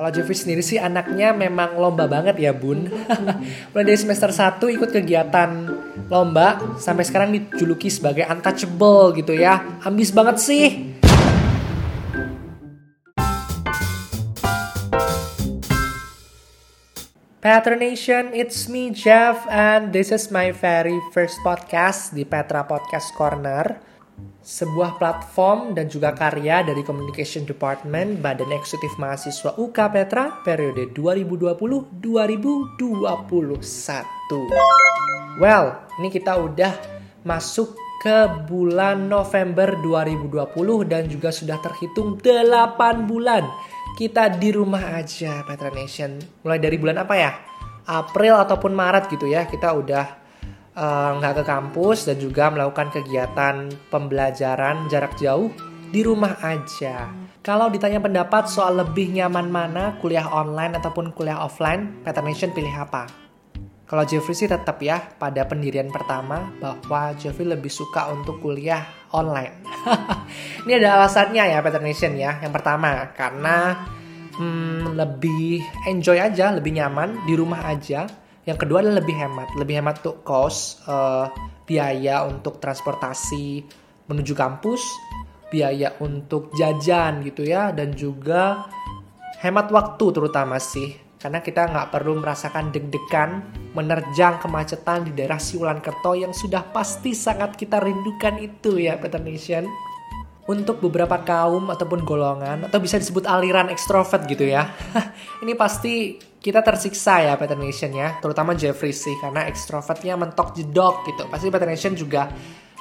Kalau Jeffrey sendiri sih anaknya memang lomba banget ya bun. Mulai dari semester 1 ikut kegiatan lomba sampai sekarang dijuluki sebagai untouchable gitu ya. Ambis banget sih. Patronation, it's me Jeff and this is my very first podcast di Petra Podcast Corner sebuah platform dan juga karya dari Communication Department Badan Eksekutif Mahasiswa UK Petra periode 2020-2021. Well, ini kita udah masuk ke bulan November 2020 dan juga sudah terhitung 8 bulan kita di rumah aja Petra Nation. Mulai dari bulan apa ya? April ataupun Maret gitu ya, kita udah nggak uh, ke kampus dan juga melakukan kegiatan pembelajaran jarak jauh di rumah aja. Kalau ditanya pendapat soal lebih nyaman mana kuliah online ataupun kuliah offline, Nation pilih apa? Kalau Jeffrey sih tetap ya pada pendirian pertama bahwa Jeffrey lebih suka untuk kuliah online. Ini ada alasannya ya Peter ya. Yang pertama karena hmm, lebih enjoy aja, lebih nyaman di rumah aja. Yang kedua adalah lebih hemat, lebih hemat tuh cost uh, biaya untuk transportasi menuju kampus, biaya untuk jajan gitu ya, dan juga hemat waktu terutama sih karena kita nggak perlu merasakan deg-degan menerjang kemacetan di daerah Siulan Kerto yang sudah pasti sangat kita rindukan itu ya Peter Nation. Untuk beberapa kaum ataupun golongan atau bisa disebut aliran ekstrovert gitu ya. Ini pasti kita tersiksa ya Peter Nation ya, terutama Jeffrey sih karena ekstrovertnya mentok jedok gitu. Pasti Peter Nation juga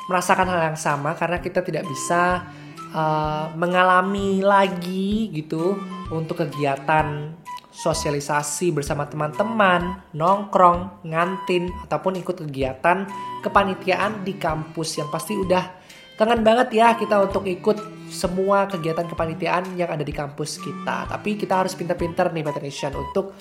merasakan hal yang sama karena kita tidak bisa uh, mengalami lagi gitu untuk kegiatan sosialisasi bersama teman-teman, nongkrong, ngantin, ataupun ikut kegiatan kepanitiaan di kampus yang pasti udah kangen banget ya kita untuk ikut semua kegiatan kepanitiaan yang ada di kampus kita. Tapi kita harus pintar-pintar nih Nation untuk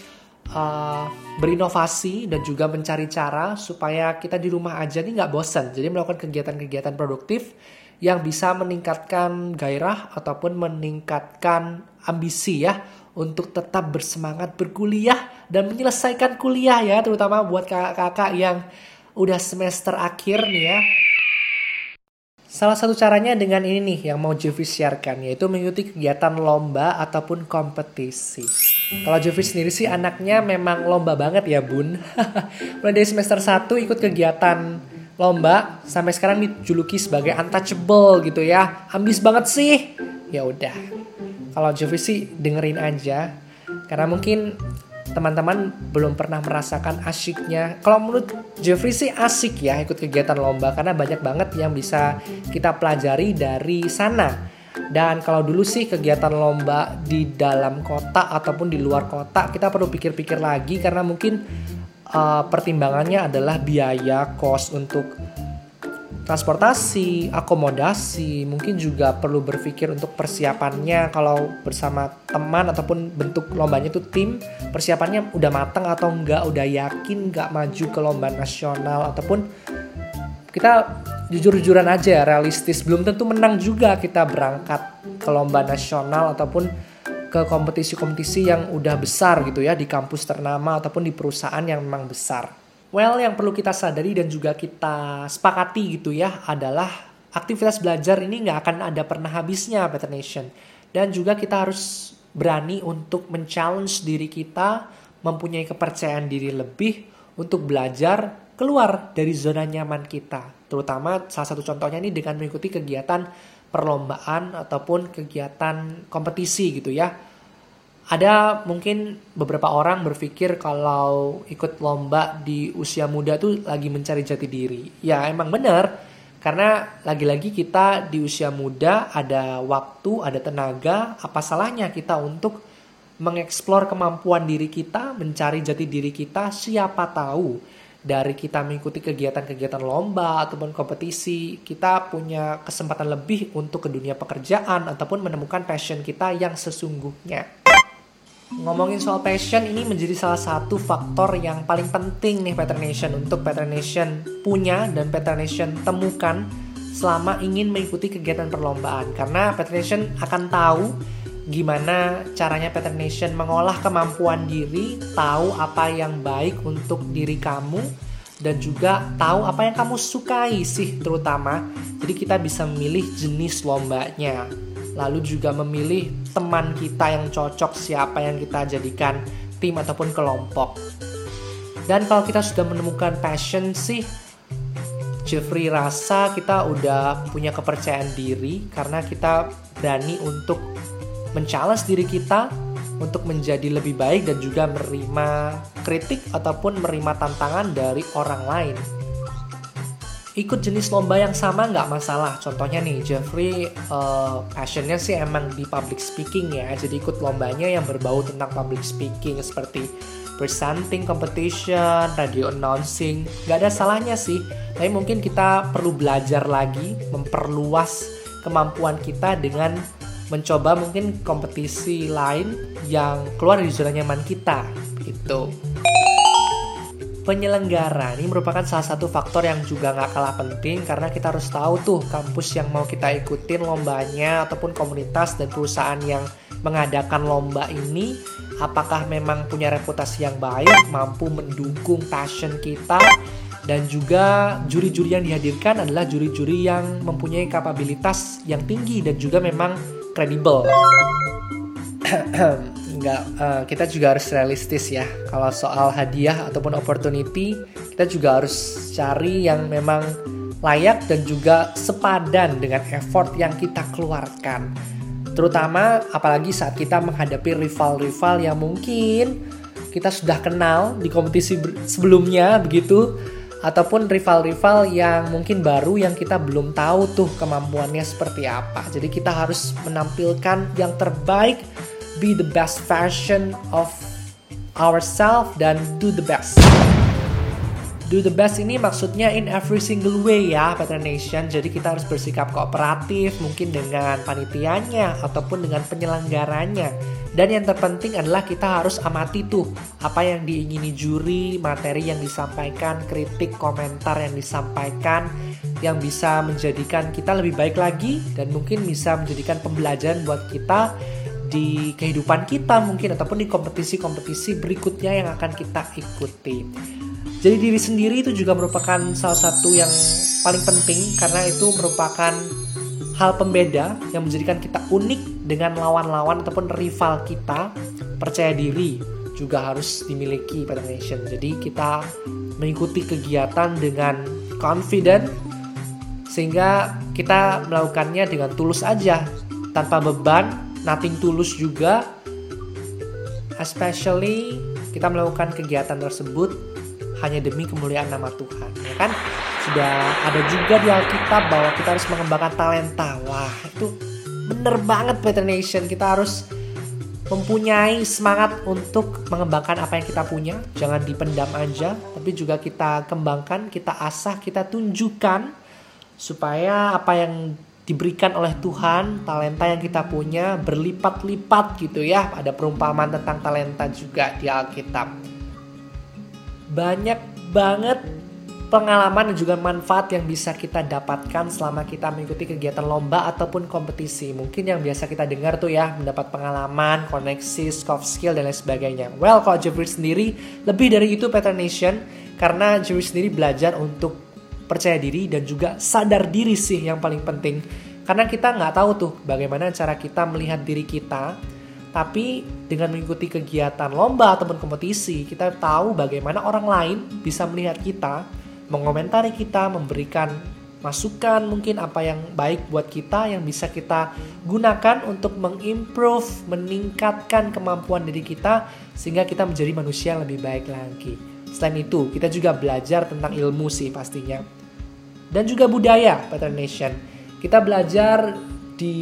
uh, berinovasi dan juga mencari cara supaya kita di rumah aja nih nggak bosan. Jadi melakukan kegiatan-kegiatan produktif yang bisa meningkatkan gairah ataupun meningkatkan ambisi ya untuk tetap bersemangat berkuliah dan menyelesaikan kuliah ya terutama buat kakak-kakak yang udah semester akhir nih ya. Salah satu caranya dengan ini nih yang mau Jovi siarkan yaitu mengikuti kegiatan lomba ataupun kompetisi. Kalau Jovi sendiri sih anaknya memang lomba banget ya bun. Mulai dari semester 1 ikut kegiatan lomba sampai sekarang dijuluki sebagai untouchable gitu ya. Ambis banget sih. Ya udah, kalau Jeffrey sih dengerin aja karena mungkin teman-teman belum pernah merasakan asyiknya. Kalau menurut Jeffrey sih asik ya ikut kegiatan lomba karena banyak banget yang bisa kita pelajari dari sana. Dan kalau dulu sih kegiatan lomba di dalam kota ataupun di luar kota kita perlu pikir-pikir lagi karena mungkin uh, pertimbangannya adalah biaya, cost untuk transportasi, akomodasi, mungkin juga perlu berpikir untuk persiapannya kalau bersama teman ataupun bentuk lombanya itu tim, persiapannya udah matang atau enggak, udah yakin enggak maju ke lomba nasional ataupun kita jujur-jujuran aja ya, realistis, belum tentu menang juga kita berangkat ke lomba nasional ataupun ke kompetisi-kompetisi yang udah besar gitu ya di kampus ternama ataupun di perusahaan yang memang besar. Well, yang perlu kita sadari dan juga kita sepakati gitu ya adalah aktivitas belajar ini nggak akan ada pernah habisnya, Better Nation. Dan juga kita harus berani untuk men-challenge diri kita, mempunyai kepercayaan diri lebih untuk belajar keluar dari zona nyaman kita. Terutama salah satu contohnya ini dengan mengikuti kegiatan perlombaan ataupun kegiatan kompetisi gitu ya ada mungkin beberapa orang berpikir kalau ikut lomba di usia muda tuh lagi mencari jati diri. Ya emang bener, karena lagi-lagi kita di usia muda ada waktu, ada tenaga, apa salahnya kita untuk mengeksplor kemampuan diri kita, mencari jati diri kita, siapa tahu dari kita mengikuti kegiatan-kegiatan lomba ataupun kompetisi, kita punya kesempatan lebih untuk ke dunia pekerjaan ataupun menemukan passion kita yang sesungguhnya. Ngomongin soal passion ini menjadi salah satu faktor yang paling penting nih Nation untuk Nation punya dan Nation temukan selama ingin mengikuti kegiatan perlombaan karena Nation akan tahu gimana caranya Pattern Nation mengolah kemampuan diri, tahu apa yang baik untuk diri kamu, dan juga tahu apa yang kamu sukai sih terutama. Jadi kita bisa memilih jenis lombanya. Lalu juga memilih teman kita yang cocok siapa yang kita jadikan tim ataupun kelompok. Dan kalau kita sudah menemukan passion sih Jeffrey rasa kita udah punya kepercayaan diri karena kita berani untuk men-challenge diri kita untuk menjadi lebih baik dan juga menerima kritik ataupun menerima tantangan dari orang lain. Ikut jenis lomba yang sama nggak masalah. Contohnya nih, Jeffrey uh, passionnya sih emang di public speaking ya. Jadi ikut lombanya yang berbau tentang public speaking seperti presenting competition, radio announcing. Nggak ada salahnya sih. Tapi mungkin kita perlu belajar lagi, memperluas kemampuan kita dengan mencoba mungkin kompetisi lain yang keluar dari zona nyaman kita gitu. Penyelenggara ini merupakan salah satu faktor yang juga nggak kalah penting karena kita harus tahu tuh kampus yang mau kita ikutin lombanya ataupun komunitas dan perusahaan yang mengadakan lomba ini apakah memang punya reputasi yang baik, mampu mendukung passion kita dan juga juri-juri yang dihadirkan adalah juri-juri yang mempunyai kapabilitas yang tinggi dan juga memang kredibel. Enggak, uh, kita juga harus realistis ya. Kalau soal hadiah ataupun opportunity, kita juga harus cari yang memang layak dan juga sepadan dengan effort yang kita keluarkan. Terutama apalagi saat kita menghadapi rival-rival yang mungkin kita sudah kenal di kompetisi sebelumnya begitu ataupun rival-rival yang mungkin baru yang kita belum tahu tuh kemampuannya seperti apa. Jadi kita harus menampilkan yang terbaik, be the best version of ourselves dan do the best. Do the best ini maksudnya in every single way ya Pattern Nation Jadi kita harus bersikap kooperatif mungkin dengan panitianya ataupun dengan penyelenggaranya dan yang terpenting adalah kita harus amati tuh apa yang diingini juri, materi yang disampaikan, kritik, komentar yang disampaikan yang bisa menjadikan kita lebih baik lagi dan mungkin bisa menjadikan pembelajaran buat kita di kehidupan kita mungkin ataupun di kompetisi-kompetisi berikutnya yang akan kita ikuti. Jadi diri sendiri itu juga merupakan salah satu yang paling penting karena itu merupakan hal pembeda yang menjadikan kita unik dengan lawan-lawan ataupun rival kita percaya diri juga harus dimiliki pada nation jadi kita mengikuti kegiatan dengan confident sehingga kita melakukannya dengan tulus aja tanpa beban nothing tulus juga especially kita melakukan kegiatan tersebut hanya demi kemuliaan nama Tuhan ya kan sudah ada juga di Alkitab bahwa kita harus mengembangkan talenta. Wah, itu bener banget Better Nation. Kita harus mempunyai semangat untuk mengembangkan apa yang kita punya. Jangan dipendam aja, tapi juga kita kembangkan, kita asah, kita tunjukkan supaya apa yang diberikan oleh Tuhan, talenta yang kita punya berlipat-lipat gitu ya. Ada perumpamaan tentang talenta juga di Alkitab. Banyak banget pengalaman dan juga manfaat yang bisa kita dapatkan selama kita mengikuti kegiatan lomba ataupun kompetisi. Mungkin yang biasa kita dengar tuh ya, mendapat pengalaman, koneksi, soft skill, dan lain sebagainya. Well, kalau Jeffrey sendiri, lebih dari itu Pattern Nation, karena Jeffrey sendiri belajar untuk percaya diri dan juga sadar diri sih yang paling penting. Karena kita nggak tahu tuh bagaimana cara kita melihat diri kita, tapi dengan mengikuti kegiatan lomba ataupun kompetisi, kita tahu bagaimana orang lain bisa melihat kita mengomentari kita, memberikan masukan mungkin apa yang baik buat kita yang bisa kita gunakan untuk mengimprove, meningkatkan kemampuan diri kita sehingga kita menjadi manusia yang lebih baik lagi. Selain itu, kita juga belajar tentang ilmu sih pastinya. Dan juga budaya Pattern Nation. Kita belajar di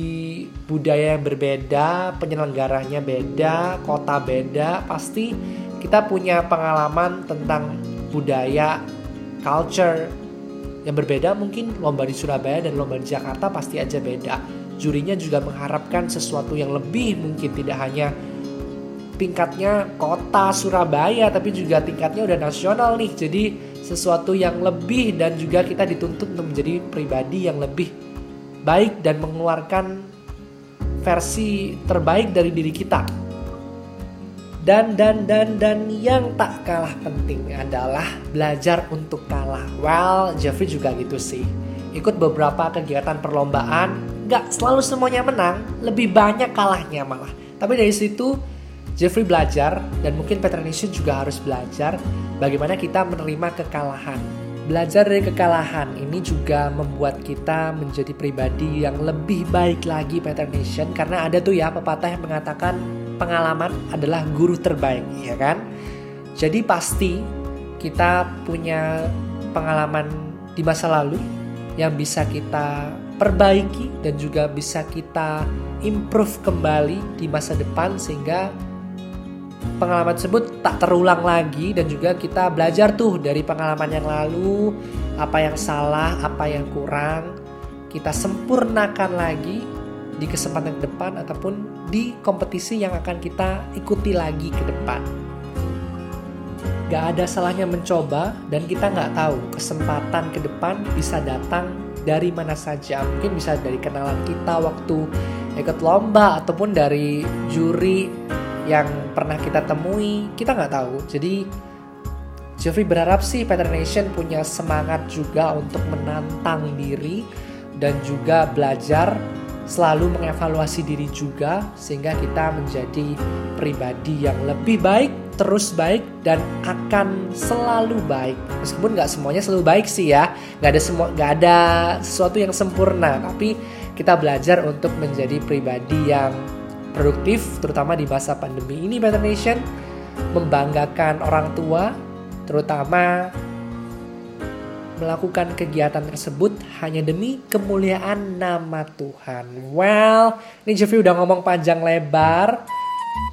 budaya yang berbeda, penyelenggaranya beda, kota beda, pasti kita punya pengalaman tentang budaya culture yang berbeda mungkin lomba di Surabaya dan lomba di Jakarta pasti aja beda. Jurinya juga mengharapkan sesuatu yang lebih mungkin tidak hanya tingkatnya kota Surabaya tapi juga tingkatnya udah nasional nih. Jadi sesuatu yang lebih dan juga kita dituntut untuk menjadi pribadi yang lebih baik dan mengeluarkan versi terbaik dari diri kita. Dan dan dan dan yang tak kalah penting adalah belajar untuk kalah. Well, Jeffrey juga gitu sih. Ikut beberapa kegiatan perlombaan, gak selalu semuanya menang, lebih banyak kalahnya malah. Tapi dari situ Jeffrey belajar dan mungkin Petronisian juga harus belajar bagaimana kita menerima kekalahan Belajar dari kekalahan ini juga membuat kita menjadi pribadi yang lebih baik lagi Nation karena ada tuh ya pepatah yang mengatakan pengalaman adalah guru terbaik, ya kan? Jadi pasti kita punya pengalaman di masa lalu yang bisa kita perbaiki dan juga bisa kita improve kembali di masa depan sehingga pengalaman tersebut tak terulang lagi dan juga kita belajar tuh dari pengalaman yang lalu apa yang salah, apa yang kurang kita sempurnakan lagi di kesempatan ke depan ataupun di kompetisi yang akan kita ikuti lagi ke depan. Gak ada salahnya mencoba dan kita nggak tahu kesempatan ke depan bisa datang dari mana saja. Mungkin bisa dari kenalan kita waktu ikut lomba ataupun dari juri yang pernah kita temui kita nggak tahu. Jadi Jeffrey berharap sih Pattern Nation punya semangat juga untuk menantang diri dan juga belajar selalu mengevaluasi diri juga sehingga kita menjadi pribadi yang lebih baik terus baik dan akan selalu baik. Meskipun nggak semuanya selalu baik sih ya nggak ada semua nggak ada sesuatu yang sempurna tapi kita belajar untuk menjadi pribadi yang produktif terutama di masa pandemi ini Better Nation membanggakan orang tua terutama melakukan kegiatan tersebut hanya demi kemuliaan nama Tuhan. Well, ini Jeffrey udah ngomong panjang lebar.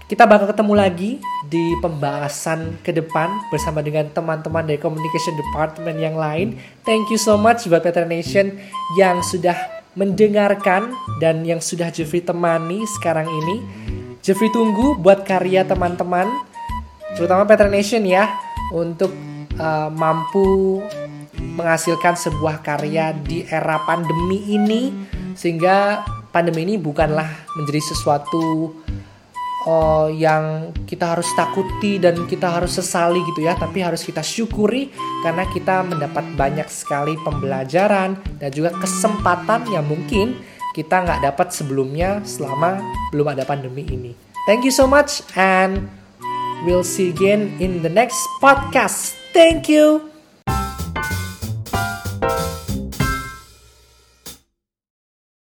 Kita bakal ketemu lagi di pembahasan ke depan bersama dengan teman-teman dari Communication Department yang lain. Thank you so much buat Peter Nation yang sudah mendengarkan dan yang sudah Jeffrey temani sekarang ini. Jeffrey tunggu buat karya teman-teman, terutama Petra Nation ya, untuk uh, mampu menghasilkan sebuah karya di era pandemi ini, sehingga pandemi ini bukanlah menjadi sesuatu uh, yang kita harus takuti dan kita harus sesali gitu ya, tapi harus kita syukuri karena kita mendapat banyak sekali pembelajaran dan juga kesempatan yang mungkin kita nggak dapat sebelumnya selama belum ada pandemi ini. Thank you so much and we'll see again in the next podcast. Thank you.